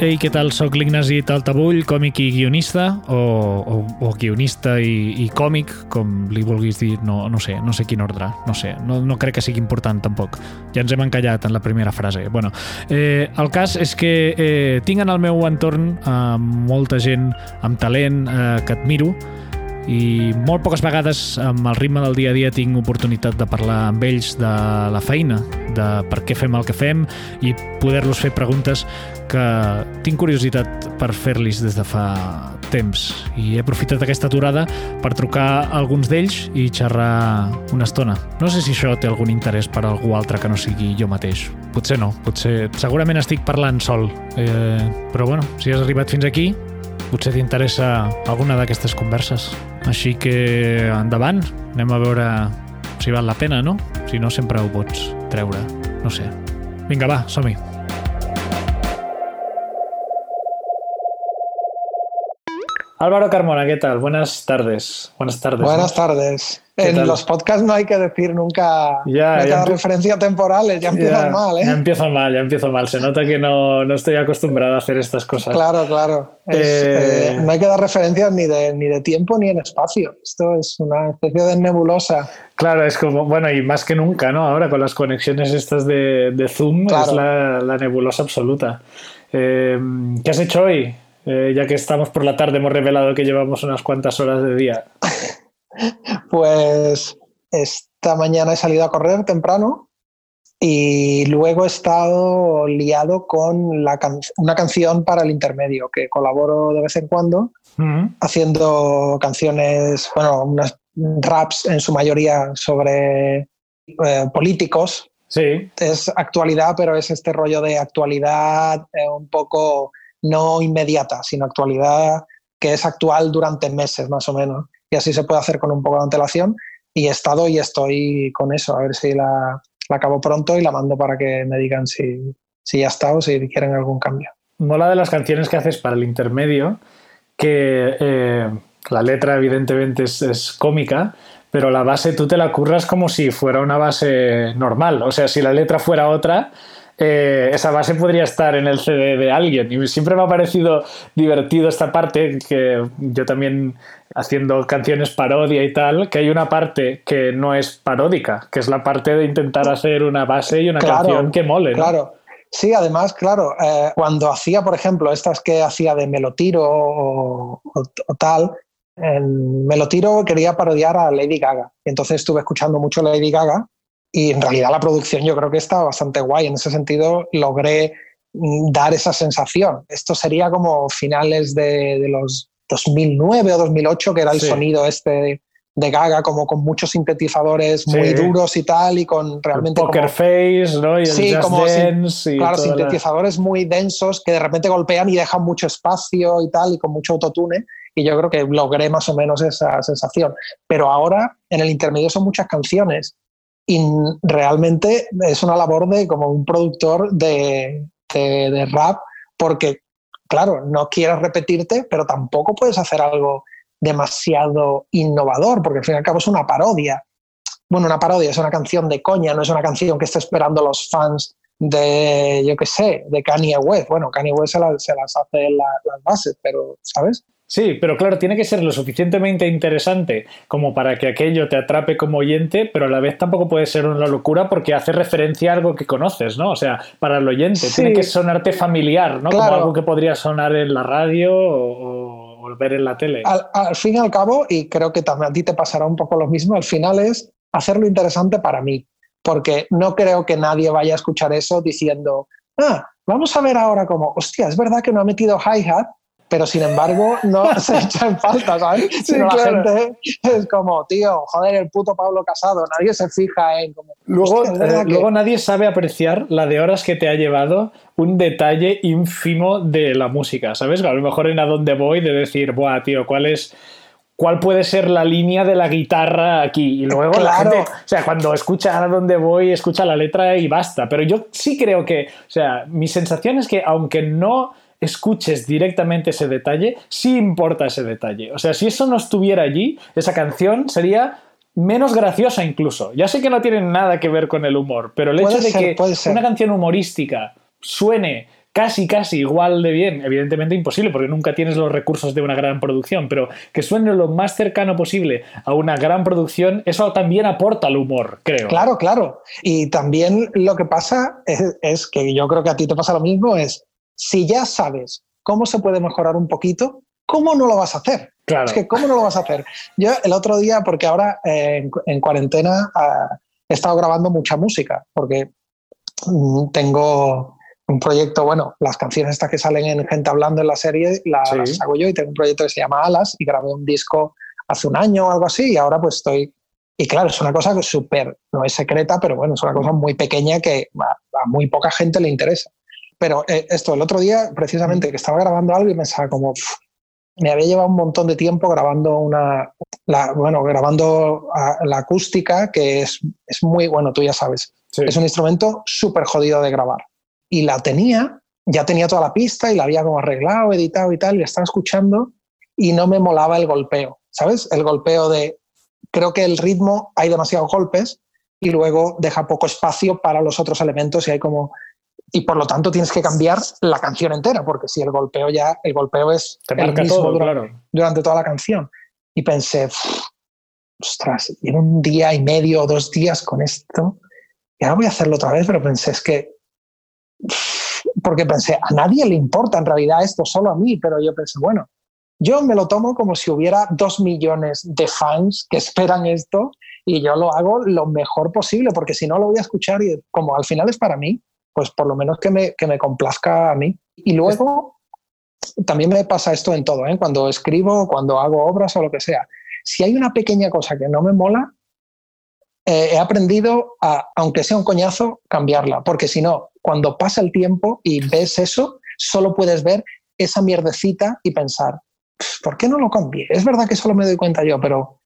Ei, què tal? Soc l'Ignasi Taltabull, còmic i guionista, o, o, o guionista i, i còmic, com li vulguis dir, no, no sé, no sé quin ordre, no sé, no, no crec que sigui important tampoc. Ja ens hem encallat en la primera frase. Bueno, eh, el cas és que eh, tinc en el meu entorn eh, molta gent amb talent eh, que admiro, i molt poques vegades amb el ritme del dia a dia tinc oportunitat de parlar amb ells de la feina, de per què fem el que fem i poder-los fer preguntes que tinc curiositat per fer-los des de fa temps i he aprofitat aquesta aturada per trucar a alguns d'ells i xerrar una estona. No sé si això té algun interès per a algú altre que no sigui jo mateix. Potser no, potser... Segurament estic parlant sol, eh, però bueno, si has arribat fins aquí, potser t'interessa alguna d'aquestes converses. Així que endavant, anem a veure si val la pena, no? Si no, sempre ho pots treure. No sé. Vinga, va, som-hi. Álvaro Carmona, ¿qué tal? Buenas tardes. Buenas tardes. Buenas ¿no? tardes. En tal? los podcasts no hay que decir nunca ya, ya referencia temporales, ya empiezan ya, mal, ¿eh? Ya empiezo mal, ya empiezo mal. Se nota que no, no estoy acostumbrado a hacer estas cosas. Claro, claro. Es, Eh, eh, no hay que dar referencias ni de, ni de tiempo ni en espacio. Esto es una especie de nebulosa. Claro, es como, bueno, y más que nunca, ¿no? Ahora con las conexiones estas de, de Zoom Claro. es la, la nebulosa absoluta. Eh, ¿Qué has hecho hoy? Eh, ya que estamos por la tarde, hemos revelado que llevamos unas cuantas horas de día. Pues esta mañana he salido a correr temprano y luego he estado liado con la can- una canción para el intermedio, que colaboro de vez en cuando, haciendo canciones, bueno, unas raps en su mayoría sobre eh, políticos. Sí, Es actualidad, pero es este rollo de actualidad eh, un poco no inmediata, sino actualidad que es actual durante meses más o menos. Y así se puede hacer con un poco de antelación. Y he estado y estoy con eso, a ver si la, la acabo pronto y la mando para que me digan si, si ya está o si quieren algún cambio. mola de las canciones que haces para el intermedio, que eh, la letra evidentemente es, es cómica, pero la base tú te la curras como si fuera una base normal. O sea, si la letra fuera otra, eh, esa base podría estar en el CD de alguien. Y siempre me ha parecido divertido esta parte, que yo también haciendo canciones parodia y tal, que hay una parte que no es paródica, que es la parte de intentar hacer una base y una Claro, canción que mole. ¿no? Claro. Sí, además, claro, eh, cuando hacía, por ejemplo, estas que hacía de Melotiro o, o- o tal, en Melotiro quería parodiar a Lady Gaga. Entonces estuve escuchando mucho Lady Gaga y en realidad la producción yo creo que está bastante guay. En ese sentido logré mm, dar esa sensación. Esto sería como finales de, de los 2009 o 2008, que era el Sí. sonido este de, Gaga, como con muchos sintetizadores muy duros y tal, y con El realmente Poker como- Face, ¿no? Y el Sí, Just como Dance y Claro, la- sintetizadores muy densos que de repente golpean y dejan mucho espacio y tal, y con mucho autotune. Y yo creo que logré más o menos esa sensación. Pero ahora en el intermedio son muchas canciones. Y realmente es una labor de como un productor de, de- de rap, porque, claro, no quieres repetirte, pero tampoco puedes hacer algo demasiado innovador, porque al fin y al cabo es una parodia bueno, una parodia, es una canción de coña, no es una canción que esté esperando los fans de, yo qué sé, de Kanye West. Bueno, Kanye West se, la- se las hace la- las bases, pero, ¿sabes? Sí, pero claro, tiene que ser lo suficientemente interesante como para que aquello te atrape como oyente, pero a la vez tampoco puede ser una locura porque hace referencia a algo que conoces, ¿no? O sea, para el oyente Sí. tiene que sonarte familiar, ¿no? Como algo que podría sonar en la radio o, o ver en la tele. Al, al fin y al cabo, y creo que también a ti te pasará un poco lo mismo, al final es hacerlo interesante para mí, porque no creo que nadie vaya a escuchar eso diciendo, ah, vamos a ver ahora como, hostia, es verdad que no ha metido hi-hat, pero sin embargo no se echa en falta, ¿sabes? Sí, Sino claro. la gente es como, tío, joder, el puto Pablo Casado, nadie se fija en como... Luego, "Hostia, es verdad eh, que-". luego nadie sabe apreciar la de horas que te ha llevado un detalle ínfimo de la música, ¿sabes? A lo mejor en a dónde voy de decir, buah, tío, ¿cuál es cuál puede ser la línea de la guitarra aquí? Y luego la Claro. gente, o sea, cuando escucha a dónde voy, escucha la letra y basta. Pero yo sí creo que, o sea, mi sensación es que aunque no escuches directamente ese detalle, sí importa ese detalle. O sea, si eso no estuviera allí, esa canción sería menos graciosa incluso. Ya sé que no tiene nada que ver con el humor, pero el hecho de ser, que una canción humorística suene casi, casi igual de bien, evidentemente imposible porque nunca tienes los recursos de una gran producción, pero que suene lo más cercano posible a una gran producción, eso también aporta al humor, creo. Claro, claro. Y también lo que pasa es, que yo creo que a ti te pasa lo mismo, es si ya sabes cómo se puede mejorar un poquito, ¿cómo no lo vas a hacer? Claro. Es que ¿cómo no lo vas a hacer? Yo el otro día, porque ahora eh, en, cuarentena ah, he estado grabando mucha música, porque mm, tengo un proyecto, bueno, las canciones estas que salen en Gente Hablando en la serie las, hago yo y tengo un proyecto que se llama Alas y grabé un disco hace un año o algo así y ahora pues estoy... Y claro, es una cosa que súper, no es secreta, pero bueno, es una cosa muy pequeña que a, muy poca gente le interesa. Pero eh, esto, el otro día, precisamente, que estaba grabando algo y pensaba como, me había llevado un montón de tiempo grabando una, bueno, grabando la acústica, que es, es muy, bueno, tú ya sabes, es un instrumento súper jodido de grabar y la tenía, ya tenía toda la pista y la había como arreglado, editado y tal, y la estaba escuchando y no me molaba el golpeo, ¿sabes? El golpeo de, creo que el ritmo hay demasiados golpes y luego deja poco espacio para los otros elementos y hay como y por lo tanto tienes que cambiar la canción entera porque si el golpeo ya el golpeo es el mismo durante, durante, toda la canción. Y pensé ostras llevo un día y medio o dos días con esto y ahora voy a hacerlo otra vez pero pensé es que porque pensé, a nadie le importa en realidad esto, solo a mí, pero yo pensé, bueno, yo me lo tomo como si hubiera dos millones de fans que esperan esto y yo lo hago lo mejor posible, porque si no lo voy a escuchar y como al final es para mí, pues por lo menos que me, que me complazca a mí. Y luego también me pasa esto en todo, ¿eh? cuando escribo, cuando hago obras o lo que sea. Si hay una pequeña cosa que no me mola, eh, he aprendido a, aunque sea un coñazo, cambiarla, porque si no, cuando pasa el tiempo y ves eso, solo puedes ver esa mierdecita y pensar, ¿por qué no lo cambié? Es verdad que solo me doy cuenta yo, pero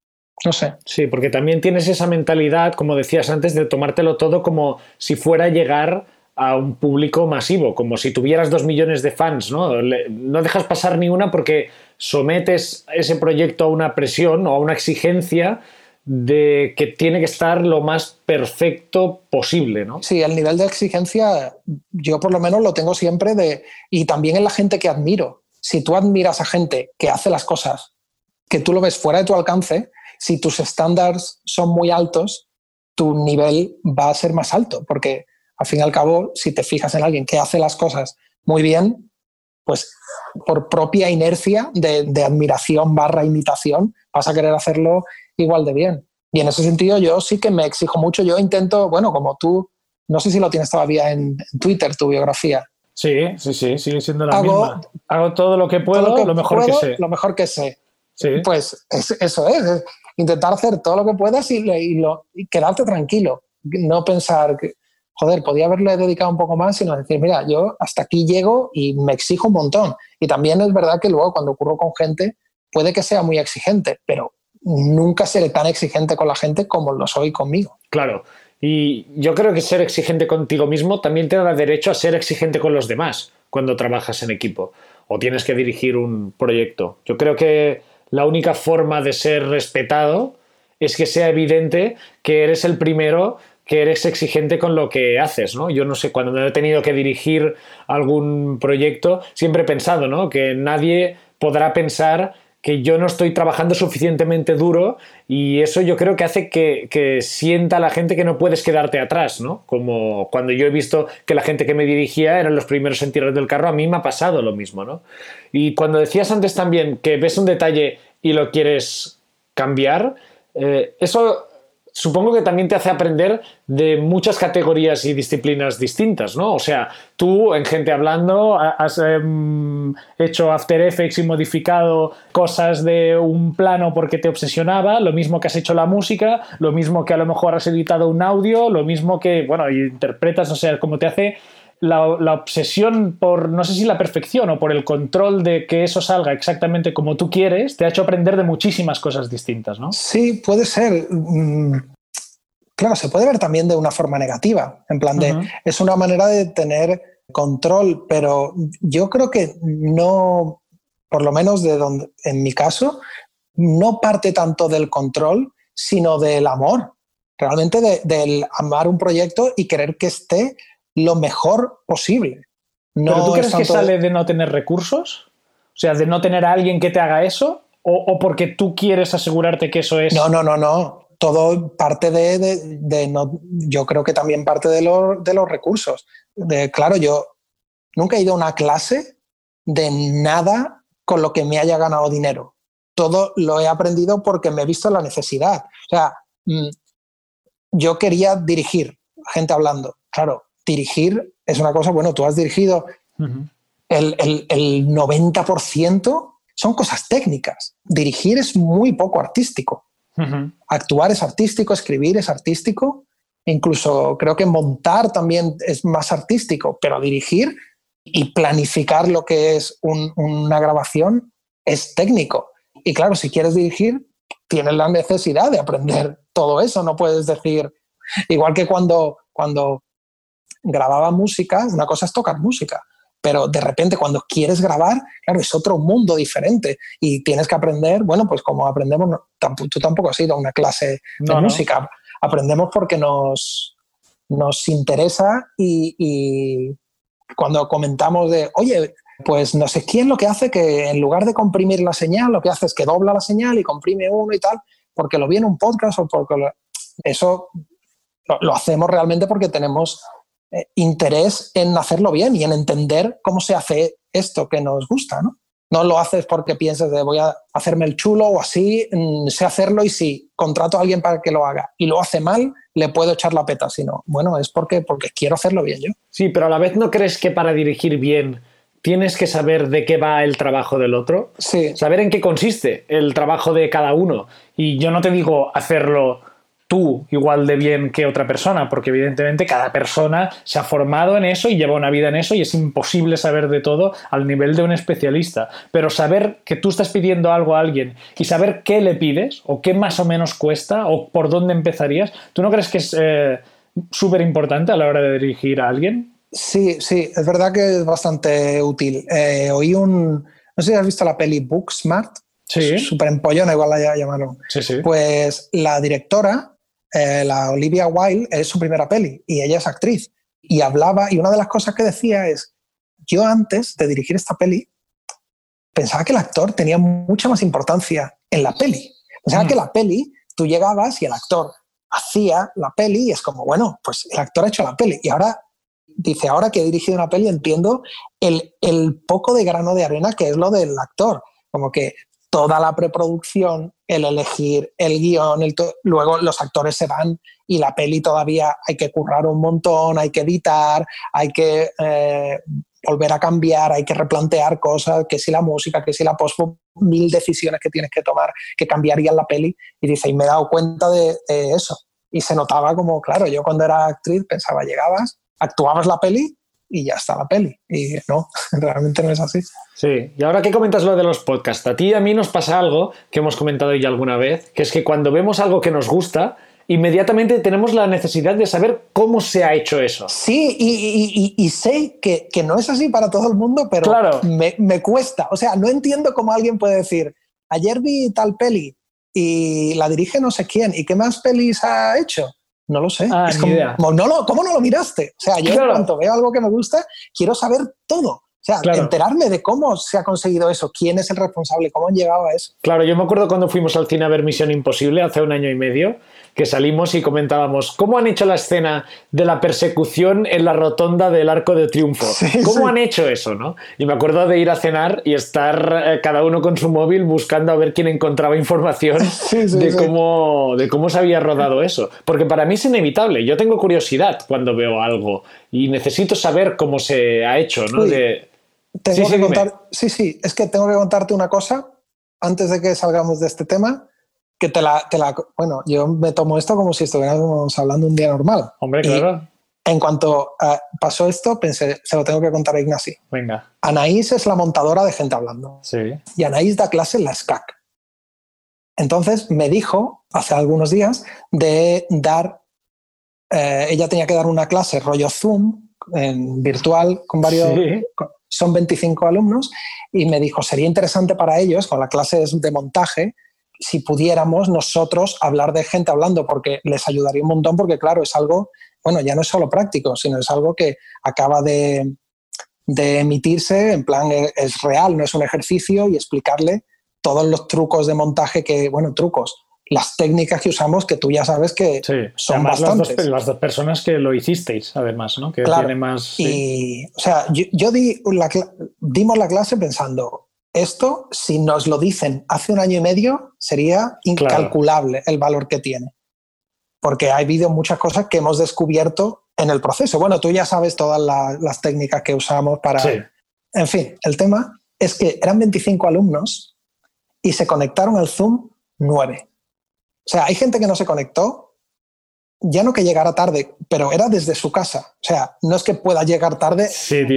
no sé. Sí, porque también tienes esa mentalidad, como decías antes, de tomártelo todo como si fuera llegar a un público masivo, como si tuvieras dos millones de fans, ¿no? no dejas pasar ni una porque sometes ese proyecto a una presión o a una exigencia de que tiene que estar lo más perfecto posible, ¿no? Sí, el nivel de exigencia yo por lo menos lo tengo siempre de y también en la gente que admiro. Si tú admiras a gente que hace las cosas que tú lo ves fuera de tu alcance, si tus estándares son muy altos, tu nivel va a ser más alto, porque al fin y al cabo, si te fijas en alguien que hace las cosas muy bien, pues por propia inercia de, de admiración barra imitación, vas a querer hacerlo igual de bien. Y en ese sentido yo sí que me exijo mucho. Yo intento, bueno, como tú, no sé si lo tienes todavía en, Twitter, tu biografía. Sí, sí, sí, sigue siendo la misma. Hago todo lo que puedo, lo, mejor que sé. Lo mejor que sé. Sí. Pues eso es, intentar hacer todo lo que puedas y, y, quedarte tranquilo. No pensar que, joder, podía haberle dedicado un poco más, sino decir, mira, yo hasta aquí llego y me exijo un montón. Y también es verdad que luego cuando ocurro con gente, puede que sea muy exigente, pero nunca seré tan exigente con la gente como lo soy conmigo. Claro. Y yo creo que ser exigente contigo mismo también te da derecho a ser exigente con los demás cuando trabajas en equipo o tienes que dirigir un proyecto. Yo creo que la única forma de ser respetado es que sea evidente que eres el primero que eres exigente con lo que haces, ¿no? Yo no sé, cuando he tenido que dirigir algún proyecto, siempre he pensado, ¿no? Que nadie podrá pensar que yo no estoy trabajando suficientemente duro y eso yo creo que hace que, sienta a la gente que no puedes quedarte atrás, ¿no? Como cuando yo he visto que la gente que me dirigía eran los primeros en tirar del carro, a mí me ha pasado lo mismo, ¿no? Y cuando decías antes también que ves un detalle y lo quieres cambiar, eh, eso supongo que también te hace aprender de muchas categorías y disciplinas distintas, ¿no? O sea, tú en gente hablando has em, hecho After Effects y modificado cosas de un plano porque te obsesionaba, lo mismo que has hecho la música, lo mismo que a lo mejor has editado un audio, lo mismo que, bueno, interpretas, o sea, como te hace la, obsesión por, no sé si la perfección o por el control de que eso salga exactamente como tú quieres, te ha hecho aprender de muchísimas cosas distintas, ¿no? Sí, puede ser. Mm, claro, se puede ver también de una forma negativa, en plan de, es una manera de tener control, pero yo creo que no, por lo menos de donde, en mi caso, no parte tanto del control, sino del amor, realmente del amar un proyecto y querer que esté lo mejor posible. No ¿Pero tú crees es que sale de no tener recursos? O sea, de no tener a alguien que te haga eso, o, o porque tú quieres asegurarte que eso es. No, no, no, no. Todo parte de, de- de no. Yo creo que también parte de, los- de los recursos. De, claro, yo nunca he ido a una clase de nada con lo que me haya ganado dinero. Todo lo he aprendido porque me he visto la necesidad. O sea, mm, yo quería dirigir, gente hablando. Claro, dirigir es una cosa, bueno, tú has dirigido el, el- el 90% son cosas técnicas. Dirigir es muy poco artístico. Actuar es artístico, escribir es artístico, incluso creo que montar también es más artístico, pero dirigir y planificar lo que es un- una grabación es técnico. Y claro, si quieres dirigir, tienes la necesidad de aprender todo eso. No puedes decir, igual que cuando, cuando grababa música, una cosa es tocar música, pero de repente cuando quieres grabar, claro, es otro mundo diferente y tienes que aprender, bueno, pues como aprendemos, tú tampoco has ido a una clase de no. música, aprendemos porque nos, nos interesa y, y cuando comentamos de, oye, pues no sé quién lo que hace que en lugar de comprimir la señal, lo que hace es que dobla la señal y comprime uno y tal, porque lo vi en un podcast o porque lo- eso lo, lo hacemos realmente porque tenemos eh, interés en hacerlo bien y en entender cómo se hace esto que nos gusta, ¿no? No lo haces porque pienses de voy a hacerme el chulo o así, mm, sé hacerlo y si contrato a alguien para que lo haga y lo hace mal, le puedo echar la peta, sino, bueno, es porque, porque quiero hacerlo bien yo. Sí, pero a la vez no crees que para dirigir bien tienes que saber de qué va el trabajo del otro. Sí, saber en qué consiste el trabajo de cada uno. Y yo no te digo hacerlo tú igual de bien que otra persona, porque evidentemente cada persona se ha formado en eso y lleva una vida en eso y es imposible saber de todo al nivel de un especialista. Pero saber que tú estás pidiendo algo a alguien y saber qué le pides o qué más o menos cuesta o por dónde empezarías, ¿tú no crees que es eh, súper importante a la hora de dirigir a alguien? sí, sí, es verdad que es bastante útil. Eh, oí un, no sé si has visto la peli Booksmart, Sí. súper empollona, igual la llamaron. Sí, sí. Pues la directora, eh, la Olivia Wilde, es su primera peli y ella es actriz. Y hablaba, y una de las cosas que decía es, yo antes de dirigir esta peli, pensaba que el actor tenía mucha más importancia en la peli. Pensaba Mm. que la peli, tú llegabas y el actor hacía la peli y es como, bueno, pues el actor ha hecho la peli. Y ahora, dice, ahora que he dirigido una peli entiendo el, el poco de grano de arena que es lo del actor. Como que toda la preproducción, el elegir el guion, el luego los actores se van y la peli todavía hay que currar un montón, hay que editar, hay que eh, volver a cambiar, hay que replantear cosas, que si la música, que si la post, mil decisiones que tienes que tomar que cambiarían la peli. Y dice, y me he dado cuenta de eso. Y se notaba como, claro, yo cuando era actriz pensaba, llegabas, actuabas la peli y ya está la peli. Y no, realmente no es así. Sí, y ahora que comentas lo de los podcasts, a ti y a mí nos pasa algo que hemos comentado ya alguna vez, que es que cuando vemos algo que nos gusta, inmediatamente tenemos la necesidad de saber cómo se ha hecho eso. Sí, y, y- y- y sé que, que no es así para todo el mundo, pero Claro. me, me cuesta. O sea, no entiendo cómo alguien puede decir, ayer vi tal peli y la dirige no sé quién, ¿y qué más pelis ha hecho? No lo sé. Ah, Es como, idea. como, no lo, ¿Cómo no lo miraste? O sea, yo Claro. en cuanto veo algo que me gusta, quiero saber todo. O sea, Claro. enterarme de cómo se ha conseguido eso, quién es el responsable, cómo han llegado a eso. Claro, yo me acuerdo cuando fuimos al cine a ver Misión Imposible hace un año y medio, que salimos y comentábamos cómo han hecho la escena de la persecución en la rotonda del Arco de Triunfo. Sí, ¿Cómo sí. han hecho eso, no? Y me acuerdo de ir a cenar y estar eh, cada uno con su móvil buscando a ver quién encontraba información Sí, de. Cómo, de cómo se había rodado eso. Porque para mí es inevitable. Yo tengo curiosidad cuando veo algo y necesito saber cómo se ha hecho, ¿no? Uy. De- Tengo que contar, sí, sí, es que tengo que contarte una cosa antes de que salgamos de este tema, que te la, te la- bueno, yo me tomo esto como si estuviéramos hablando un día normal. Hombre, Y claro. en cuanto ah, pasó esto, pensé, se lo tengo que contar a Ignasi. Venga. Anaís es la montadora de gente hablando Sí. y Anaís da clase en la SCAC. Entonces me dijo hace algunos días de dar, eh, ella tenía que dar una clase rollo Zoom, en virtual, con varios, Sí. con- son 25 alumnos, y me dijo, sería interesante para ellos, con la clase de montaje, si pudiéramos nosotros hablar de gente hablando, porque les ayudaría un montón, porque claro, es algo, bueno, ya no es solo práctico, sino es algo que acaba de, de emitirse, en plan e, es real, no es un ejercicio, y explicarle todos los trucos de montaje que, bueno, trucos, las técnicas que usamos que tú ya sabes que son bastantes. Las dos, personas que lo hicisteis, además, ¿no? Que tiene más... Y, o sea, yo, di la, dimos la clase pensando, esto, si nos lo dicen hace un año y medio, sería incalculable el valor que tiene. Porque ha habido muchas cosas que hemos descubierto en el proceso. Bueno, tú ya sabes todas las técnicas que usamos para... En fin, el tema es que eran 25 alumnos y se conectaron al Zoom 9. O sea, hay gente que no se conectó, ya no que llegara tarde, pero era desde su casa. O sea, no es que pueda llegar tarde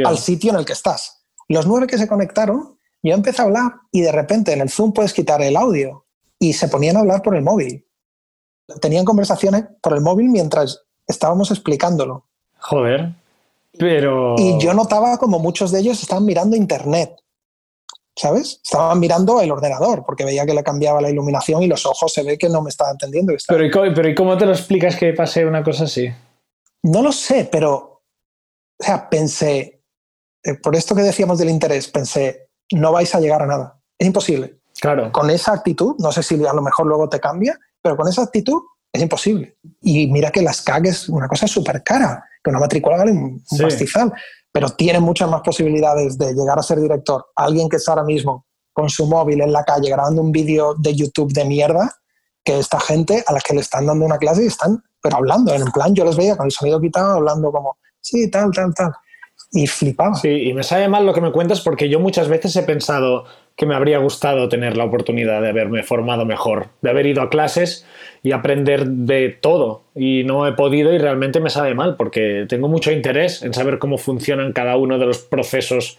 al sitio en el que estás. Los nueve que se conectaron yo empecé a hablar y de repente en el Zoom puedes quitar el audio y se ponían a hablar por el móvil. Tenían conversaciones por el móvil mientras estábamos explicándolo. Joder, pero... Y yo notaba como muchos de ellos estaban mirando internet, ¿sabes? Estaban mirando el ordenador porque veía que le cambiaba la iluminación y los ojos se ve que no me estaba entendiendo. Pero, ¿y cómo, pero ¿y cómo te lo explicas que pase una cosa así? No lo sé, pero, o sea, pensé, eh, por esto que decíamos del interés, pensé, no vais a llegar a nada. Es imposible. Claro. Con esa actitud, no sé si a lo mejor luego te cambia, pero con esa actitud es imposible. Y mira que las CAG es una cosa súper cara, que una matrícula vale un, pastizal, pero tiene muchas más posibilidades de llegar a ser director. Alguien que está ahora mismo con su móvil en la calle grabando un vídeo de YouTube de mierda, que esta gente a la que le están dando una clase y están, pero hablando, en plan yo les veía con el sonido quitado, hablando como, sí, tal, tal, tal y flipaba. Sí, y me sabe mal lo que me cuentas porque yo muchas veces he pensado que me habría gustado tener la oportunidad de haberme formado mejor, de haber ido a clases y aprender de todo. Y no he podido y realmente me sabe mal porque tengo mucho interés en saber cómo funcionan cada uno de los procesos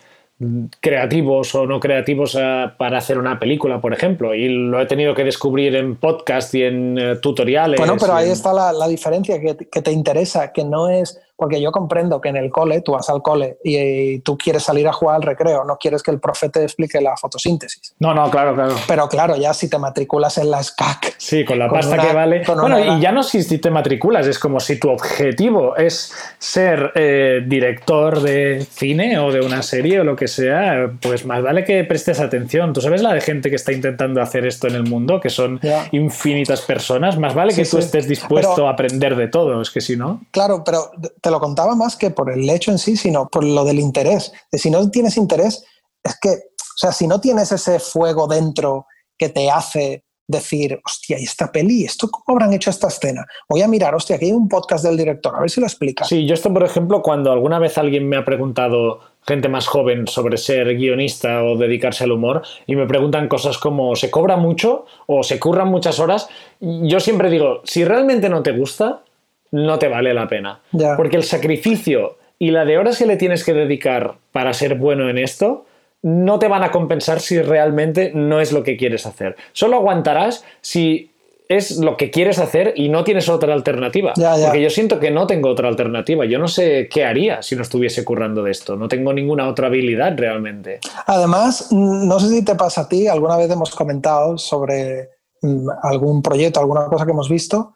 creativos o no creativos eh, para hacer una película, por ejemplo. Y lo he tenido que descubrir en podcast y en eh, tutoriales. Bueno, pero ahí está la, la diferencia que, que, te interesa, que no es porque yo comprendo que en el cole, tú vas al cole y, tú quieres salir a jugar al recreo, no quieres que el profe te explique la fotosíntesis. No, no, claro, claro. Pero claro, ya si te matriculas en la SCAC. Sí, con la pasta que vale. Bueno, y ya no si te matriculas, es como si tu objetivo es ser eh, director de cine o de una serie o lo que sea, pues más vale que prestes atención. Tú sabes la de gente que está intentando hacer esto en el mundo, que son infinitas personas, más vale que tú estés dispuesto a aprender de todo, es que si no. Claro, pero lo contaba más que por el hecho en sí, sino por lo del interés. Si no tienes interés, es que, o sea, si no tienes ese fuego dentro que te hace decir, hostia, ¿y esta peli? ¿Esto cómo habrán hecho esta escena? Voy a mirar, hostia, aquí hay un podcast del director, a ver si lo explica. Sí, yo esto, por ejemplo, cuando alguna vez alguien me ha preguntado, gente más joven, sobre ser guionista o dedicarse al humor, y me preguntan cosas como, ¿se cobra mucho o se curran muchas horas? Yo siempre digo, si realmente no te gusta, no te vale la pena. Porque el sacrificio y la de horas que le tienes que dedicar para ser bueno en esto no te van a compensar si realmente no es lo que quieres hacer. Solo aguantarás si es lo que quieres hacer y no tienes otra alternativa. Porque yo siento que no tengo otra alternativa. Yo no sé qué haría si no estuviese currando de esto. No tengo ninguna otra habilidad realmente. Además, no sé si te pasa a ti, alguna vez hemos comentado sobre mm, algún proyecto, alguna cosa que hemos visto.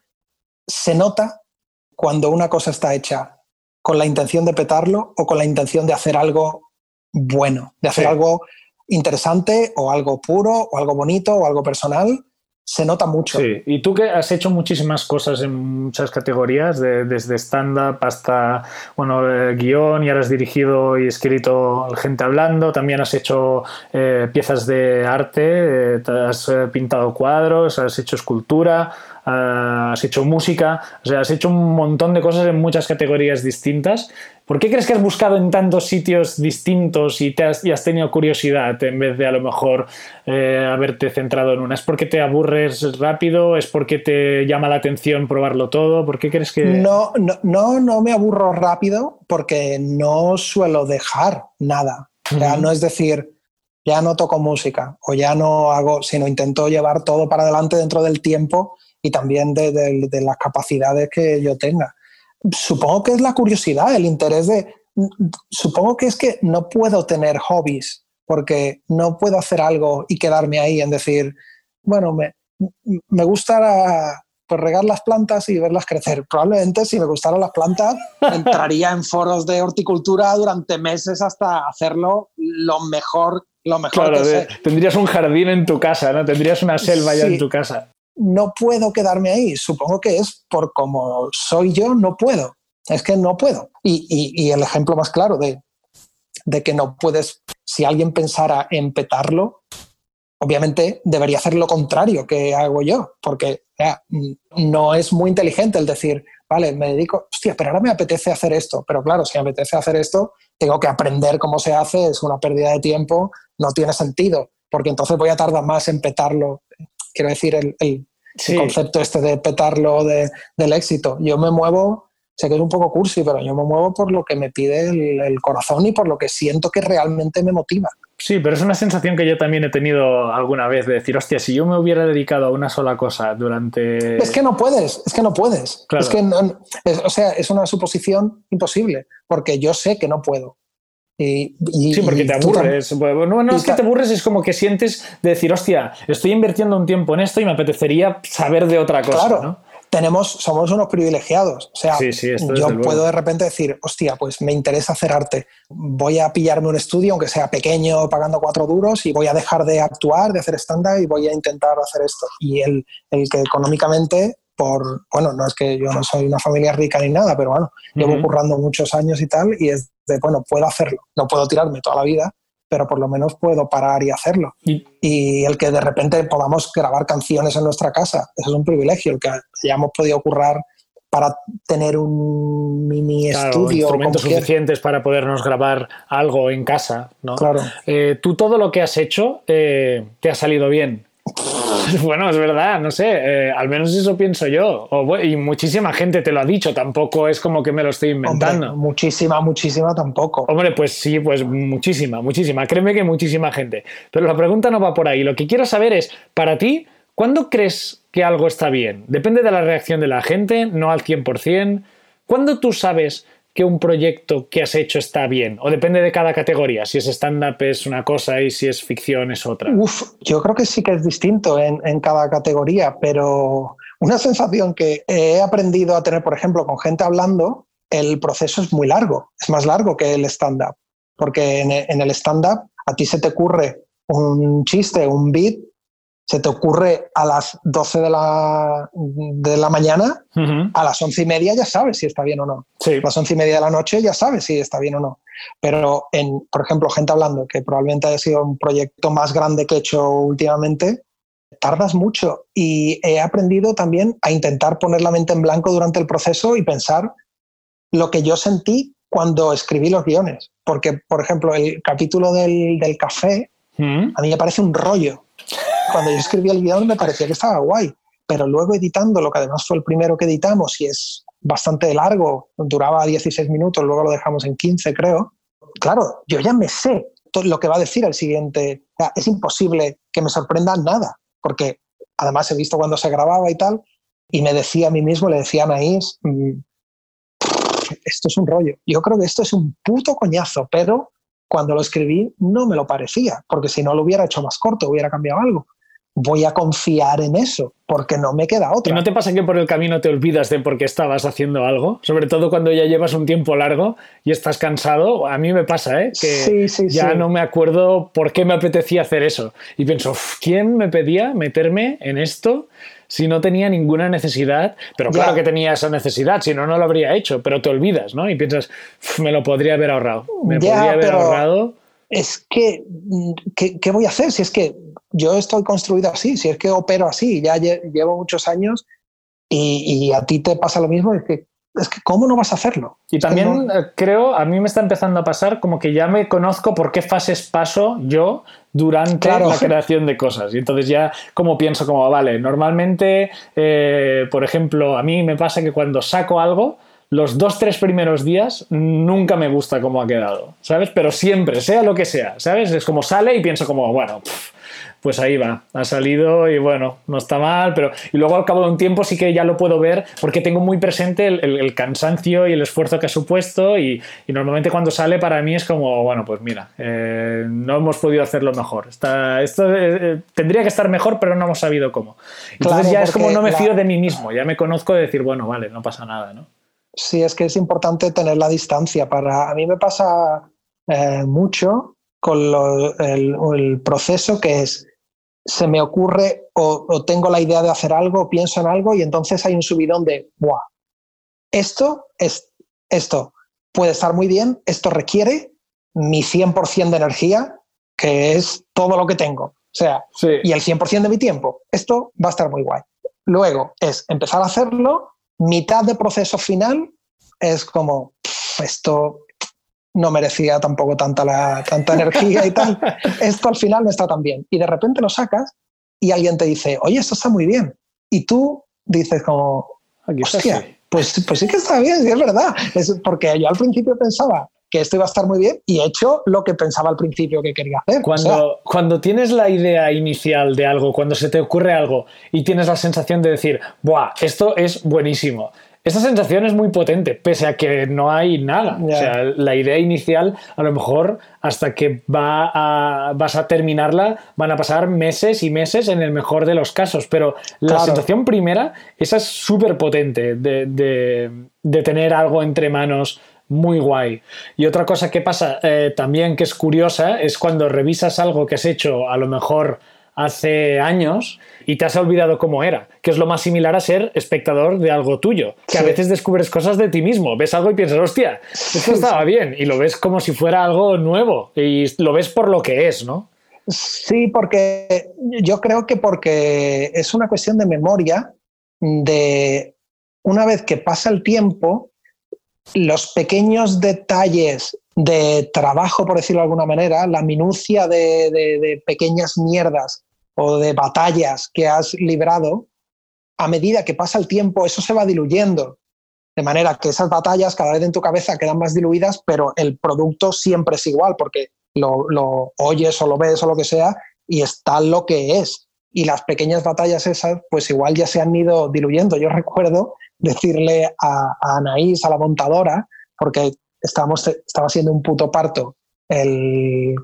Se nota cuando una cosa está hecha con la intención de petarlo o con la intención de hacer algo bueno, de hacer algo interesante o algo puro o algo bonito o algo personal, se nota mucho. Sí, y tú que has hecho muchísimas cosas en muchas categorías, desde stand-up hasta bueno, eh, guion, y ahora has dirigido y escrito Gente Hablando, también has hecho eh, piezas de arte, eh, has pintado cuadros, has hecho escultura, has hecho música, o sea, has hecho un montón de cosas en muchas categorías distintas. ¿Por qué crees que has buscado en tantos sitios distintos y, te has, tenido curiosidad en vez de a lo mejor eh, haberte centrado en una? ¿Es porque te aburres rápido? ¿Es porque te llama la atención probarlo todo? ¿Por qué crees que.? No, no, no, no me aburro rápido porque no suelo dejar nada. no es decir, ya no toco música o ya no hago, sino intento llevar todo para adelante dentro del tiempo y también de, las capacidades que yo tenga. Supongo que es la curiosidad, el interés de... Supongo que es que no puedo tener hobbies porque no puedo hacer algo y quedarme ahí en decir, bueno, me, me gusta pues regar las plantas y verlas crecer. Probablemente si me gustaran las plantas, entraría en foros de horticultura durante meses hasta hacerlo lo mejor, lo mejor Claro, que de- sé. tendrías un jardín en tu casa, ¿no? Tendrías una selva ya en tu casa. No puedo quedarme ahí. Supongo que es por como soy yo, no puedo. Es que no puedo. Y, el ejemplo más claro de, de que no puedes, si alguien pensara en petarlo, obviamente debería hacer lo contrario que hago yo, porque ya, mm, no es muy inteligente el decir, vale, me dedico, hostia, pero ahora me apetece hacer esto, pero claro, si me apetece hacer esto, tengo que aprender cómo se hace, es una pérdida de tiempo, no tiene sentido, porque entonces voy a tardar más en petarlo. Quiero decir, el, el- Sí. el concepto este de petarlo de- del éxito. Yo me muevo, sé que es un poco cursi, pero yo me muevo por lo que me pide el, el corazón y por lo que siento que realmente me motiva. Sí, pero es una sensación que yo también he tenido alguna vez de decir, hostia, si yo me hubiera dedicado a una sola cosa durante... Es que no puedes, es que no puedes. Claro. Es que no- es- o sea, es una suposición imposible, porque yo sé que no puedo. Y, y- Sí, porque te aburres. No, no es que te aburres, es como que sientes de decir, hostia, estoy invirtiendo un tiempo en esto y me apetecería saber de otra cosa, Claro, ¿no? tenemos, somos unos privilegiados. O sea, Sí, sí, yo luego. puedo de repente decir, hostia, pues me interesa hacer arte. Voy a pillarme un estudio, aunque sea pequeño, pagando cuatro duros, y voy a dejar de actuar, de hacer stand-up y voy a intentar hacer esto. Y el, el que económicamente, por, bueno, no es que yo no soy una familia rica ni nada, pero bueno, llevo currando muchos años y tal, y es de, bueno, puedo hacerlo. No puedo tirarme toda la vida, pero por lo menos puedo parar y hacerlo Y- y el que de repente podamos grabar canciones en nuestra casa. Eso es un privilegio, el que hayamos podido currar para tener un mini Claro, estudio. instrumentos suficientes para podernos grabar algo en casa, ¿no? Claro. Eh, tú todo lo que has hecho eh, te ha salido bien. Bueno, es verdad, no sé, eh, al menos eso pienso yo. O y muchísima gente te lo ha dicho, tampoco es como que me lo estoy Hombre, inventando. muchísima, muchísima tampoco. Hombre, pues sí, pues muchísima, muchísima. Créeme que muchísima gente. Pero la pregunta no va por ahí. Lo que quiero saber es, para ti, ¿cuándo crees que algo está bien? Depende de la reacción de la gente, no al 100%. ¿Cuándo tú sabes que un proyecto que has hecho está bien? O depende de cada categoría. Si es stand-up es una cosa y si es ficción es otra. Uf, yo creo que sí que es distinto en, en cada categoría, pero una sensación que he aprendido a tener, por ejemplo, con gente hablando, el proceso es muy largo, es más largo que el stand-up, porque en, en el stand-up a ti se te ocurre un chiste, un beat, se te ocurre a las 12 de la, de la mañana, a las once y media ya sabes si está bien o no. Sí. A las once y media de la noche ya sabes si está bien o no. Pero, en, por ejemplo, gente hablando, que probablemente haya sido un proyecto más grande que he hecho últimamente, tardas mucho y he aprendido también a intentar poner la mente en blanco durante el proceso y pensar lo que yo sentí cuando escribí los guiones. Porque, por ejemplo, el capítulo del, del café a mí me parece un rollo. Cuando yo escribí el guion me parecía que estaba guay, pero luego editando, lo que además fue el primero que editamos y es bastante largo, duraba 16 minutos, luego lo dejamos en 15 creo. Claro, yo ya me sé todo lo que va a decir el siguiente. O sea, es imposible que me sorprenda nada, porque además he visto cuando se grababa y tal, y me decía a mí mismo, le decía a Anaís, mm, esto es un rollo. Yo creo que esto es un puto coñazo, pero cuando lo escribí no me lo parecía, porque si no lo hubiera hecho más corto, hubiera cambiado algo. Voy a confiar en eso, porque no me queda ¿Y otra. no te pasa que por el camino te olvidas de por qué estabas haciendo algo? Sobre todo cuando ya llevas un tiempo largo y estás cansado. A mí me pasa, ¿eh? Que Sí, sí, ya sí. no me acuerdo por qué me apetecía hacer eso. Y pienso, "Uf, ¿quién me pedía meterme en esto si no tenía ninguna necesidad? Pero Ya. claro que tenía esa necesidad, si no, no lo habría hecho. Pero te olvidas, ¿no? Y piensas, "Uf, me lo podría haber ahorrado. Me Ya, podría haber pero- ahorrado. Es que, mm, ¿qué, qué voy a hacer? Si es que yo estoy construido así, si es que opero así, ya lle- llevo muchos años y, y a ti te pasa lo mismo, es que, es que ¿cómo no vas a hacerlo? Y Es también no- eh, creo, a mí me está empezando a pasar como que ya me conozco por qué fases paso yo durante Claro. la creación de cosas. Y entonces ya como pienso como, vale, normalmente, eh, por ejemplo, a mí me pasa que cuando saco algo, los dos, tres primeros días nunca me gusta cómo ha quedado, ¿sabes? Pero siempre, sea lo que sea, ¿sabes? Es como sale y pienso como, bueno, pff, pues ahí va, ha salido y bueno, no está mal, pero y luego al cabo de un tiempo sí que ya lo puedo ver porque tengo muy presente el, cansancio y el esfuerzo que ha supuesto y, normalmente cuando sale para mí es como, bueno, pues mira, eh, no hemos podido hacerlo mejor. Está, esto eh, eh, tendría que estar mejor, pero no hemos sabido cómo. Entonces ya es como no me fío de mí mismo, ya me conozco de decir, bueno, vale, no pasa nada, ¿no? Sí, es que es importante tener la distancia. Para, a mí me pasa mucho con el proceso que es se me ocurre o, tengo la idea de hacer algo, pienso en algo y entonces hay un subidón de, ¡buah! Esto, es, esto puede estar muy bien, esto requiere mi 100% de energía, que es todo lo que tengo. O sea, y el 100% de mi tiempo. Esto va a estar muy guay. Luego es empezar a hacerlo, mitad de proceso final es como, esto no merecía tampoco tanta, la, tanta energía y tal. Esto al final no está tan bien. Y de repente lo sacas y alguien te dice, oye, esto está muy bien. Y tú dices como, hostia, pues, pues sí que está bien, sí es verdad. Es porque yo al principio pensaba que esto iba a estar muy bien y he hecho lo que pensaba al principio que quería hacer. Cuando, cuando tienes la idea inicial de algo, cuando se te ocurre algo y tienes la sensación de decir, ¡buah! Esto es buenísimo esa sensación es muy potente, pese a que no hay nada. O sea, la idea inicial, a lo mejor hasta que va vas a terminarla, van a pasar meses y meses en el mejor de los casos. Pero la sensación primera, esa es súper potente de, tener algo entre manos muy guay. Y otra cosa que pasa eh, también que es curiosa es cuando revisas algo que has hecho a lo mejor hace años y te has olvidado cómo era, que es lo más similar a ser espectador de algo tuyo, que a veces descubres cosas de ti mismo, ves algo y piensas, hostia, esto estaba bien, y lo ves como si fuera algo nuevo, y lo ves por lo que es, ¿no? Sí, porque yo creo que porque es una cuestión de memoria, de una vez que pasa el tiempo, los pequeños detalles de trabajo, por decirlo de alguna manera, la minucia de, pequeñas mierdas o de batallas que has librado, a medida que pasa el tiempo, eso se va diluyendo. De manera que esas batallas cada vez en tu cabeza quedan más diluidas, pero el producto siempre es igual, porque lo, lo oyes o lo ves o lo que sea, y está lo que es. Y las pequeñas batallas esas, pues igual ya se han ido diluyendo. Yo recuerdo decirle a, Anaís, a la montadora, porque estábamos, estaba siendo un puto parto el,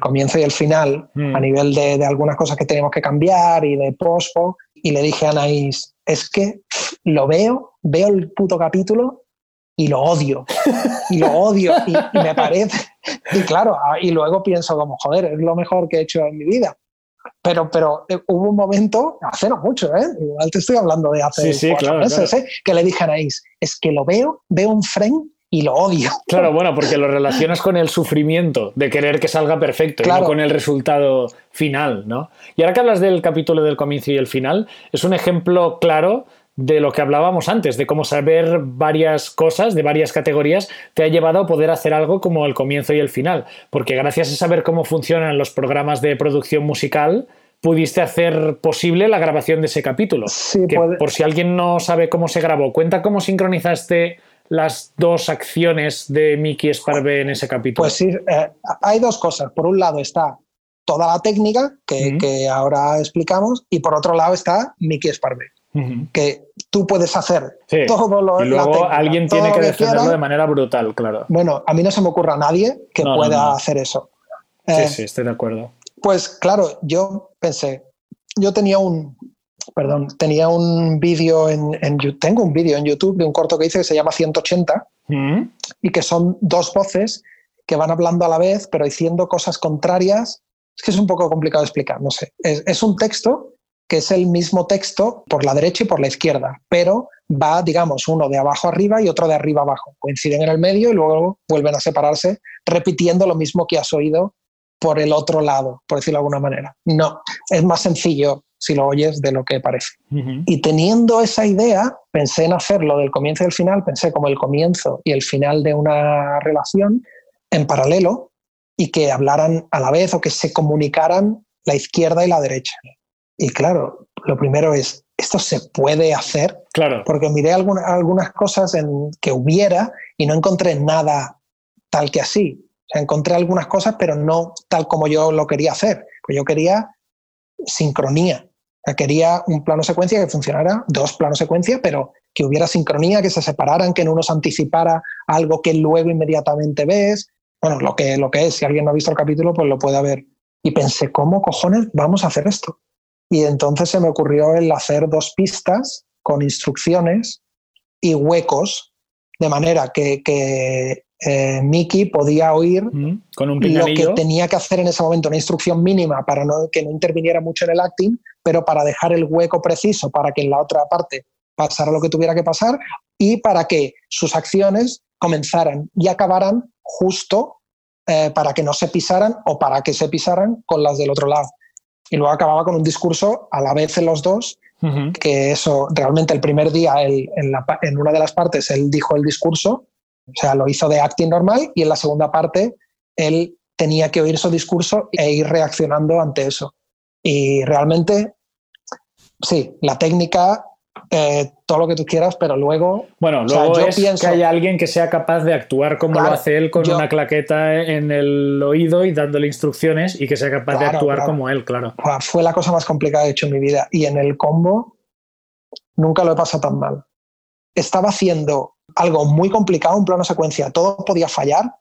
comienzo y el final a mm. nivel de, algunas cosas que teníamos que cambiar y de pospo. Y le dije a Anaís, es que lo veo, veo el puto capítulo y lo odio. Y lo odio. Y, y, me parece. Y claro, y luego pienso como, joder, es lo mejor que he hecho en mi vida. Pero, pero eh, hubo un momento, hace no mucho, ¿eh? igual te estoy hablando de hace sí, cuatro meses, ¿eh? que le dije a Anaís, es que lo veo, veo un frame y lo odio. Claro, bueno, porque lo relacionas con el sufrimiento de querer que salga perfecto y no con el resultado final, ¿no? Y ahora que hablas del capítulo del comienzo y el final, es un ejemplo claro de lo que hablábamos antes, de cómo saber varias cosas de varias categorías te ha llevado a poder hacer algo como el comienzo y el final, porque gracias a saber cómo funcionan los programas de producción musical, pudiste hacer posible la grabación de ese capítulo. Por si alguien no sabe cómo se grabó, cuenta cómo sincronizaste las dos acciones de Mickey Sparve en ese capítulo. Pues sí, eh, hay dos cosas. Por un lado está toda la técnica que, ahora explicamos y por otro lado está Mickey Sparve que tú puedes hacer todo lo Y luego alguien tiene que, defenderlo de manera brutal, claro. Bueno, a mí no se me ocurre a nadie que pueda hacer eso. Sí, eh, sí, estoy de acuerdo. Pues claro, yo pensé, yo tenía un, perdón, tenía un vídeo en, en, tengo un vídeo en YouTube de un corto que hice que se llama 180 y que son dos voces que van hablando a la vez pero diciendo cosas contrarias. Es que es un poco complicado de explicar, no sé. Es, es un texto que es el mismo texto por la derecha y por la izquierda, pero va, digamos, uno de abajo arriba y otro de arriba abajo. Coinciden en el medio y luego vuelven a separarse, repitiendo lo mismo que has oído por el otro lado, por decirlo de alguna manera. No, es más sencillo si lo oyes de lo que parece. Y teniendo esa idea, pensé en hacerlo del comienzo y el final, pensé como el comienzo y el final de una relación en paralelo y que hablaran a la vez o que se comunicaran la izquierda y la derecha. Y claro, lo primero es, ¿esto se puede hacer? Claro. Porque miré algunas, algunas cosas en, que hubiera y no encontré nada tal que así. O sea, encontré algunas cosas, pero no tal como yo lo quería hacer. Pues yo quería sincronía. quería un plano secuencia que funcionara, dos planos secuencia, pero que hubiera sincronía, que se separaran, que no nos anticipara algo que luego inmediatamente ves. Bueno, lo que, lo que es, si alguien no ha visto el capítulo, pues lo puede ver. Y pensé, ¿cómo cojones vamos a hacer esto? Y entonces se me ocurrió el hacer dos pistas con instrucciones y huecos, de manera que, que eh, Mickey podía oír con un lo que tenía que hacer en ese momento, una instrucción mínima para no, que no interviniera mucho en el acting, pero para dejar el hueco preciso para que en la otra parte pasara lo que tuviera que pasar y para que sus acciones comenzaran y acabaran justo eh, para que no se pisaran o para que se pisaran con las del otro lado. Y luego acababa con un discurso a la vez en los dos, que eso, realmente el primer día en, en una de las partes él dijo el discurso o sea, lo hizo de acting normal y en la segunda parte él tenía que oír su discurso e ir reaccionando ante eso. Y realmente, sí, la técnica, eh, todo lo que tú quieras, pero luego... Bueno, luego es que haya alguien que sea capaz de actuar como lo hace él con una claqueta en el oído y dándole instrucciones y que sea capaz de actuar como él, claro. Fue la cosa más complicada que he hecho en mi vida. Y en el combo nunca lo he pasado tan mal. Estaba haciendo algo muy complicado, un plano secuencia, todo podía fallar,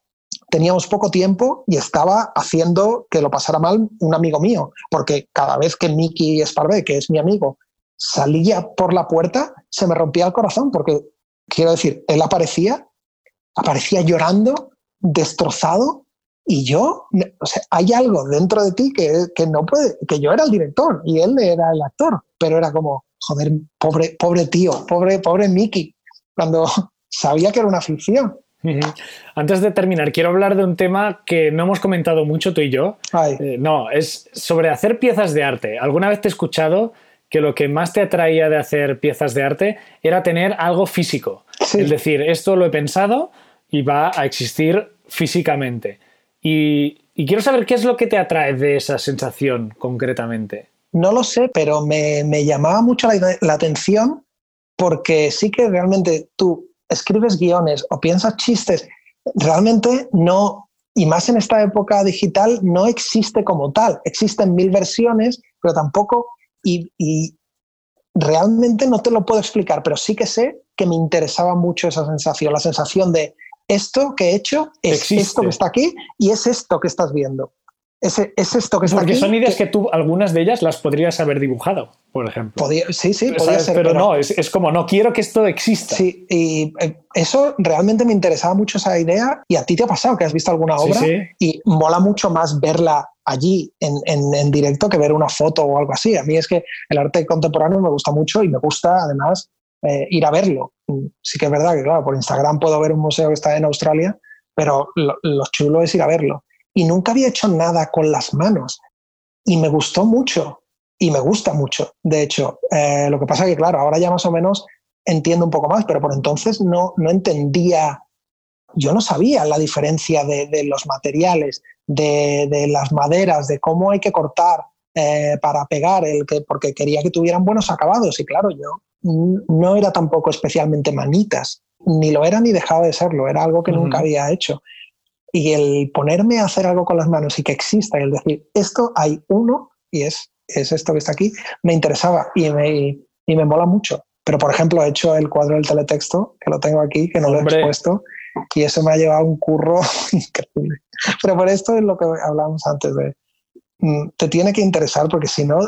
teníamos poco tiempo y estaba haciendo que lo pasara mal un amigo mío, porque cada vez que Mickey Sparvé, que es mi amigo, salía por la puerta, se me rompía el corazón, porque quiero decir, él aparecía, aparecía llorando, destrozado, y yo, o sea, hay algo dentro de ti que, que no puede, que yo era el director y él era el actor, pero era como, joder, pobre, pobre tío, pobre, pobre Mickey, cuando, sabía que era una ficción. Antes de terminar, quiero hablar de un tema que no hemos comentado mucho tú y yo. Eh, no, es sobre hacer piezas de arte. ¿Alguna vez te he escuchado que lo que más te atraía de hacer piezas de arte era tener algo físico? Es decir, esto lo he pensado y va a existir físicamente. Y, quiero saber qué es lo que te atrae de esa sensación concretamente. No lo sé, pero me, llamaba mucho la atención porque sí que realmente tú escribes guiones o piensas chistes, realmente no, y más en esta época digital, no existe como tal. Existen mil versiones, pero tampoco, y, realmente no te lo puedo explicar, pero sí que sé que me interesaba mucho esa sensación, la sensación de esto que he hecho es esto que está aquí y es esto que estás viendo es, esto que está Porque son ideas que, tú, algunas de ellas las podrías haber dibujado, por ejemplo. sí, sí, podría ser. Pero, no, es, como, no quiero que esto exista. Sí, y eh, eso realmente me interesaba mucho esa idea y a ti te ha pasado que has visto alguna obra y mola mucho más verla allí en, en, directo que ver una foto o algo así. A mí es que el arte contemporáneo me gusta mucho y me gusta además eh, ir a verlo. Sí que es verdad que, claro, por Instagram puedo ver un museo que está en Australia, pero lo chulo es ir a verlo y nunca había hecho nada con las manos. Y me gustó mucho, y me gusta mucho, de hecho. Eh, lo que pasa que, claro, ahora ya más o menos entiendo un poco más, pero por entonces no, no entendía, yo no sabía la diferencia de, los materiales, de, las maderas, de cómo hay que cortar eh, para pegar, el que, porque quería que tuvieran buenos acabados. Y claro, yo no era tampoco especialmente manitas, ni lo era ni dejaba de serlo, era algo que nunca había hecho. Y el ponerme a hacer algo con las manos y que exista, y el decir, esto hay uno y es, es esto que está aquí, me interesaba y me, y me mola mucho. Pero, por ejemplo, he hecho el cuadro del teletexto, que lo tengo aquí, que no lo he expuesto, y eso me ha llevado un curro increíble. Pero por esto es lo que hablábamos antes de te tiene que interesar porque si no,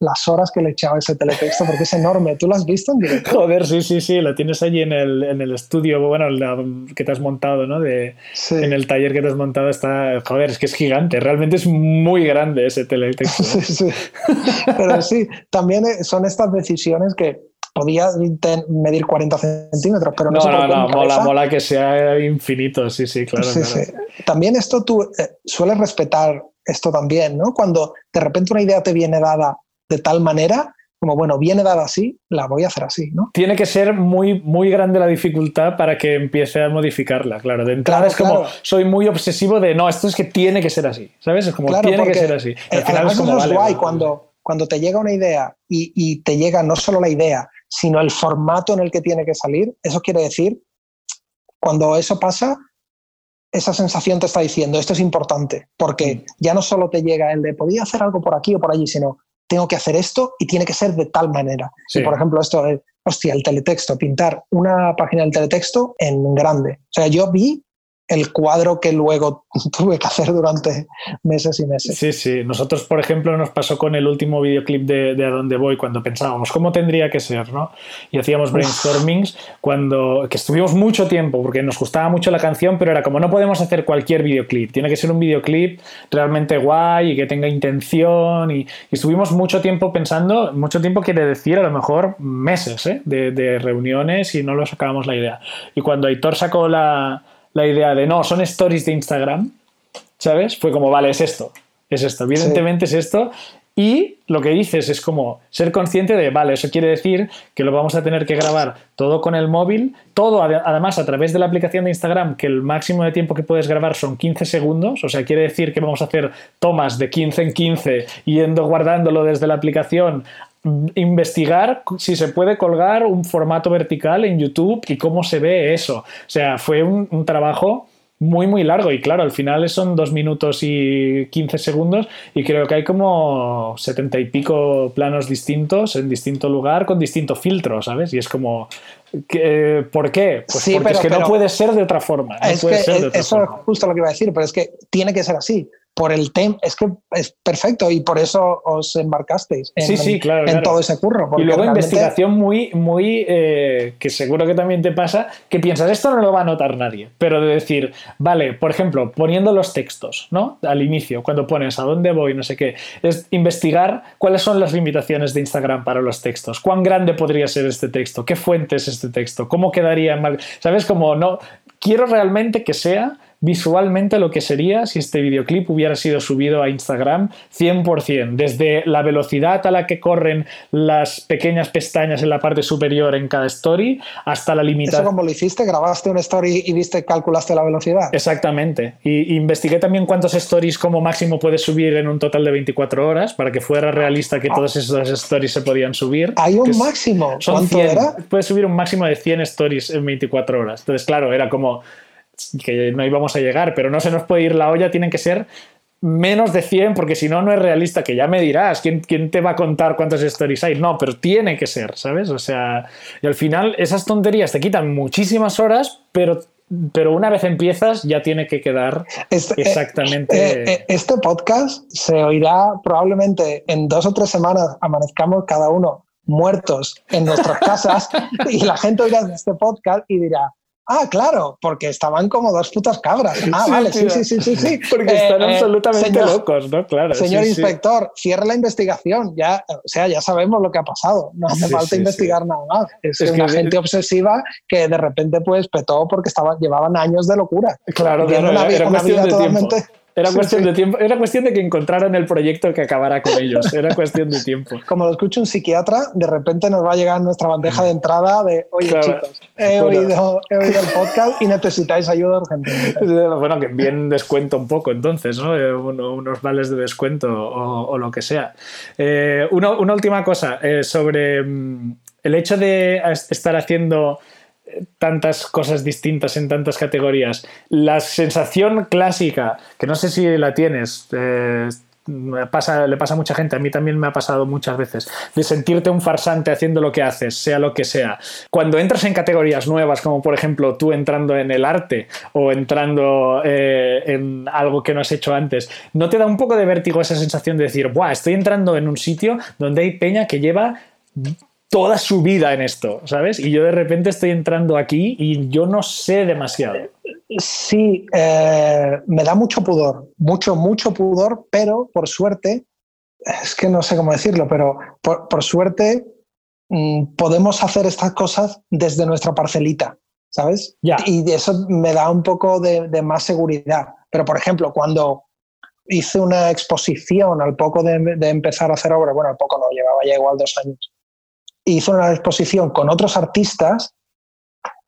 las horas que le echaba ese teletexto, porque es enorme. ¿Tú lo has visto en directo? Joder, sí, sí, sí, lo tienes allí en el, en el estudio, bueno, que te has montado, ¿no? De, En el taller que te has montado está, joder, es que es gigante, realmente es muy grande ese teletexto. Sí, sí. Pero sí, también eh, son estas decisiones que podía medir 40 centímetros, pero no, no No, no, mola, mola que sea infinito, sí, sí, claro. Sí, Sí. También esto tú eh, sueles respetar esto también, ¿no? Cuando de repente una idea te viene dada de tal manera, como bueno, viene dada así, la voy a hacer así, ¿no? Tiene que ser muy, muy grande la dificultad para que empiece a modificarla, claro. De entrada es como, soy muy obsesivo de, no, esto es que tiene que ser así, ¿sabes? Es como, tiene que ser así. Al final es como, guay cuando, cuando te llega una idea y, y te llega no solo la idea, sino el formato en el que tiene que salir, eso quiere decir, cuando eso pasa, esa sensación te está diciendo, esto es importante, porque mm. ya no solo te llega el de podía hacer algo por aquí o por allí, sino tengo que hacer esto y tiene que ser de tal manera. Sí. Y por ejemplo, esto de, hostia, el teletexto, pintar una página del teletexto en grande. O sea, yo vi el cuadro que luego tuve que hacer durante meses y meses. Sí, sí. Nosotros, por ejemplo, nos pasó con el último videoclip de, de A Dónde Voy cuando pensábamos cómo tendría que ser, ¿no? Y hacíamos brainstormings cuando que estuvimos mucho tiempo porque nos gustaba mucho la canción, pero era como no podemos hacer cualquier videoclip, tiene que ser un videoclip realmente guay y que tenga intención y, y estuvimos mucho tiempo pensando, mucho tiempo quiere decir a lo mejor meses ¿eh? de, de reuniones y no lo sacábamos la idea. Y cuando Aitor sacó la la idea de no, son stories de Instagram, ¿sabes? Fue como, vale, es esto, es esto, evidentemente sí. es esto. Y lo que dices es como ser consciente de, vale, eso quiere decir que lo vamos a tener que grabar todo con el móvil, todo además a través de la aplicación de Instagram, que el máximo de tiempo que puedes grabar son 15 segundos, o sea, quiere decir que vamos a hacer tomas de 15 en 15, yendo guardándolo desde la aplicación investigar si se puede colgar un formato vertical en YouTube y cómo se ve eso. O sea, fue un, un trabajo muy, muy largo. Y claro, al final son dos minutos y 15 segundos y creo que hay como setenta y pico planos distintos en distinto lugar con distinto filtro, ¿sabes? Y es como, ¿qué, ¿por qué? Pues sí, porque pero, es que pero, no puede ser de otra forma. No es puede que ser de otra eso forma. es justo lo que iba a decir, pero es que tiene que ser así. Por el tema, es que es perfecto y por eso os embarcasteis en, sí, sí, claro, en claro. todo ese curro. Y luego realmente... investigación muy, muy eh, que seguro que también te pasa, que piensas, esto no lo va a notar nadie, pero de decir, vale, por ejemplo, poniendo los textos, ¿no? Al inicio, cuando pones a dónde voy, no sé qué, es investigar cuáles son las limitaciones de Instagram para los textos, cuán grande podría ser este texto, qué fuente es este texto, cómo quedaría mal, ¿sabes? Como no, quiero realmente que sea visualmente lo que sería si este videoclip hubiera sido subido a Instagram 100%, desde la velocidad a la que corren las pequeñas pestañas en la parte superior en cada story hasta la limitación. ¿Eso como lo hiciste? ¿Grabaste una story y viste, calculaste la velocidad? Exactamente. Y, y investigué también cuántos stories como máximo puedes subir en un total de 24 horas para que fuera realista que todas esas stories se podían subir. ¿Hay un máximo? Son ¿Cuánto 100. era? Puedes subir un máximo de 100 stories en 24 horas. Entonces, claro, era como que no íbamos a llegar, pero no se nos puede ir la olla, tienen que ser menos de 100, porque si no, no es realista, que ya me dirás, ¿quién, ¿quién, te va a contar cuántos stories hay? No, pero tiene que ser, ¿sabes? O sea, y al final esas tonterías te quitan muchísimas horas, pero pero una vez empiezas ya tiene que quedar este, exactamente. Eh, eh, este podcast se oirá probablemente en dos o tres semanas, amanezcamos cada uno muertos en nuestras casas y la gente oirá este podcast y dirá, Ah, claro, porque estaban como dos putas cabras. Ah, sí, vale, tío. sí, sí, sí, sí, sí. Porque eh, están absolutamente señor, locos, ¿no? Claro. Señor sí, inspector, sí. cierre la investigación. Ya, o sea, ya sabemos lo que ha pasado. No hace falta investigar nada más. Es, es una que, gente obsesiva que de repente pues petó porque estaban, llevaban años de locura. Claro, claro una, era, una vida de totalmente. Tiempo. Era cuestión sí, sí. de tiempo, era cuestión de que encontraran el proyecto que acabara con ellos, era cuestión de tiempo. Como lo escucha un psiquiatra, de repente nos va a llegar nuestra bandeja de entrada de, oye claro. chicos, he, bueno. oído, he, oído, el podcast y necesitáis ayuda urgentemente. Bueno, que bien descuento un poco entonces, ¿no? Eh, Uno, unos vales de descuento o, o lo que sea. Eh, uno, una última cosa eh, sobre mm, el hecho de estar haciendo tantas cosas distintas en tantas categorías. La sensación clásica, que no sé si la tienes, eh, pasa, le pasa a mucha gente, a mí también me ha pasado muchas veces, de sentirte un farsante haciendo lo que haces, sea lo que sea. Cuando entras en categorías nuevas, como por ejemplo tú entrando en el arte o entrando eh, en algo que no has hecho antes, ¿no te da un poco de vértigo esa sensación de decir, Buah, estoy entrando en un sitio donde hay peña que lleva toda su vida en esto, ¿sabes? Y yo de repente estoy entrando aquí y yo no sé demasiado. Sí, eh, me da mucho pudor, mucho, mucho pudor, pero por suerte, es que no sé cómo decirlo, pero por, por suerte mmm, podemos hacer estas cosas desde nuestra parcelita, ¿sabes? Yeah. Y eso me da un poco de, de, más seguridad. Pero, por ejemplo, cuando hice una exposición al poco de, de empezar a hacer obra, bueno, al poco no, llevaba ya igual dos años, hizo una exposición con otros artistas,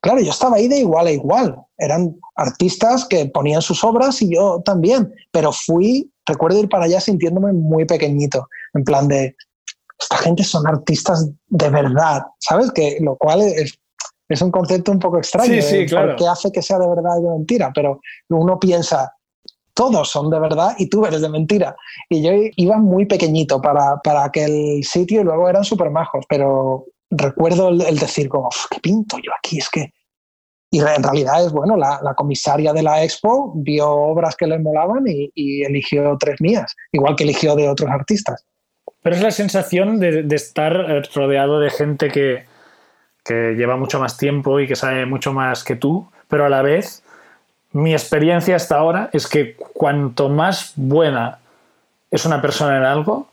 claro, yo estaba ahí de igual a igual. Eran artistas que ponían sus obras y yo también, pero fui, recuerdo ir para allá sintiéndome muy pequeñito, en plan de, esta gente son artistas de verdad, ¿sabes? Que lo cual es, es un concepto un poco extraño, sí, sí, ¿eh? claro. porque hace que sea de verdad y de mentira, pero uno piensa, todos son de verdad y tú eres de mentira. Y yo iba muy pequeñito para, para aquel sitio y luego eran súper majos, pero recuerdo el, decir como, "Uf, ¿qué pinto yo aquí? Es que... Y en realidad es, bueno, la, comisaria de la expo vio obras que le molaban y, y eligió tres mías, igual que eligió de otros artistas. Pero es la sensación de, de estar eh, rodeado de gente que, que lleva mucho más tiempo y que sabe mucho más que tú, pero a la vez mi experiencia hasta ahora es que cuanto más buena es una persona en algo,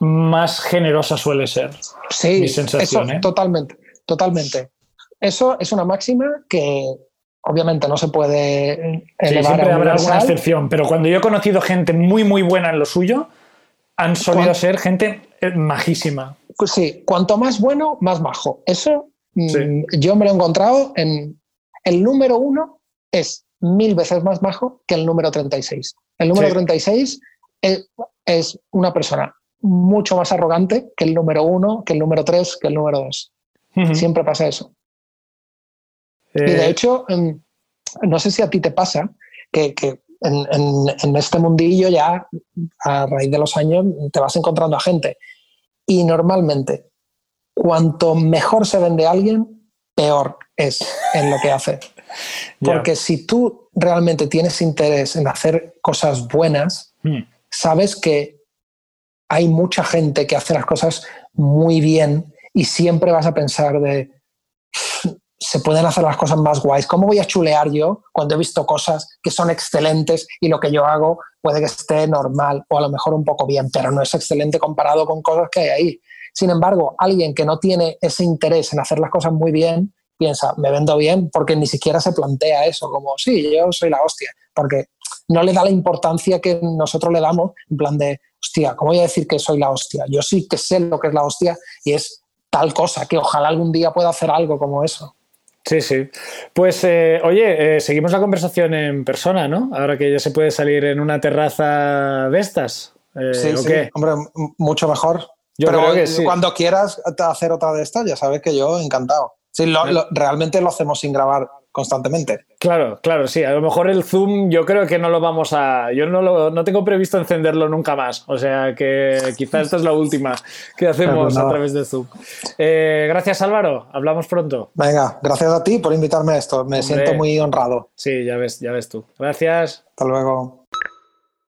más generosa suele ser. Sí, Mi sensación, eso, ¿eh? totalmente, totalmente. Eso es una máxima que obviamente no se puede Sí, elevar siempre a habrá alguna excepción, pero cuando yo he conocido gente muy, muy buena en lo suyo, han solido ¿Cuán- ser gente eh, majísima. Pues sí, cuanto más bueno, más majo. Eso mm, Sí. yo me lo he encontrado en el número uno es mil veces más majo que el número 36. El número Sí. 36 es, es una persona mucho más arrogante que el número uno, que el número tres, que el número dos. Ujú. Siempre pasa eso. Y Eh, de hecho, em, no sé si a ti te pasa que, que en, en- en este mundillo ya a raíz de los años te vas encontrando a gente. Y normalmente, cuanto mejor se vende alguien, peor es en lo que hace. Porque si tú realmente tienes interés en hacer cosas buenas, Mm. sabes que hay mucha gente que hace las cosas muy bien y siempre vas a pensar de se pueden hacer las cosas más guays. ¿Cómo voy a chulear yo cuando he visto cosas que son excelentes y lo que yo hago puede que esté normal o a lo mejor un poco bien, pero no es excelente comparado con cosas que hay ahí? Sin embargo, alguien que no tiene ese interés en hacer las cosas muy bien, piensa, me vendo bien, porque ni siquiera se plantea eso, como, sí, yo soy la hostia, porque no le da la importancia que nosotros le damos, en plan de, hostia, ¿cómo voy a decir que soy la hostia? Yo sí que sé lo que es la hostia y es tal cosa, que ojalá algún día pueda hacer algo como eso. Sí, sí. Pues, eh, oye, eh, seguimos la conversación en persona, ¿no? Ahora que ya se puede salir en una terraza de estas. Eh, sí, ¿o sí, qué? hombre, mucho mejor. Yo Pero creo que sí. cuando quieras hacer otra de estas, ya sabes que yo encantado. Sí, lo- lo- realmente lo hacemos sin grabar constantemente. Claro, claro, sí. A lo mejor el Zoom yo creo que no lo vamos a... Yo no, lo, no tengo previsto encenderlo nunca más. O sea que quizás esta es la última que hacemos a través de Zoom. Eh, gracias Álvaro. Hablamos pronto. Venga, gracias a ti por invitarme a esto. Me Hombre. siento muy honrado. Sí, ya ves, ya ves tú. Gracias. Hasta luego.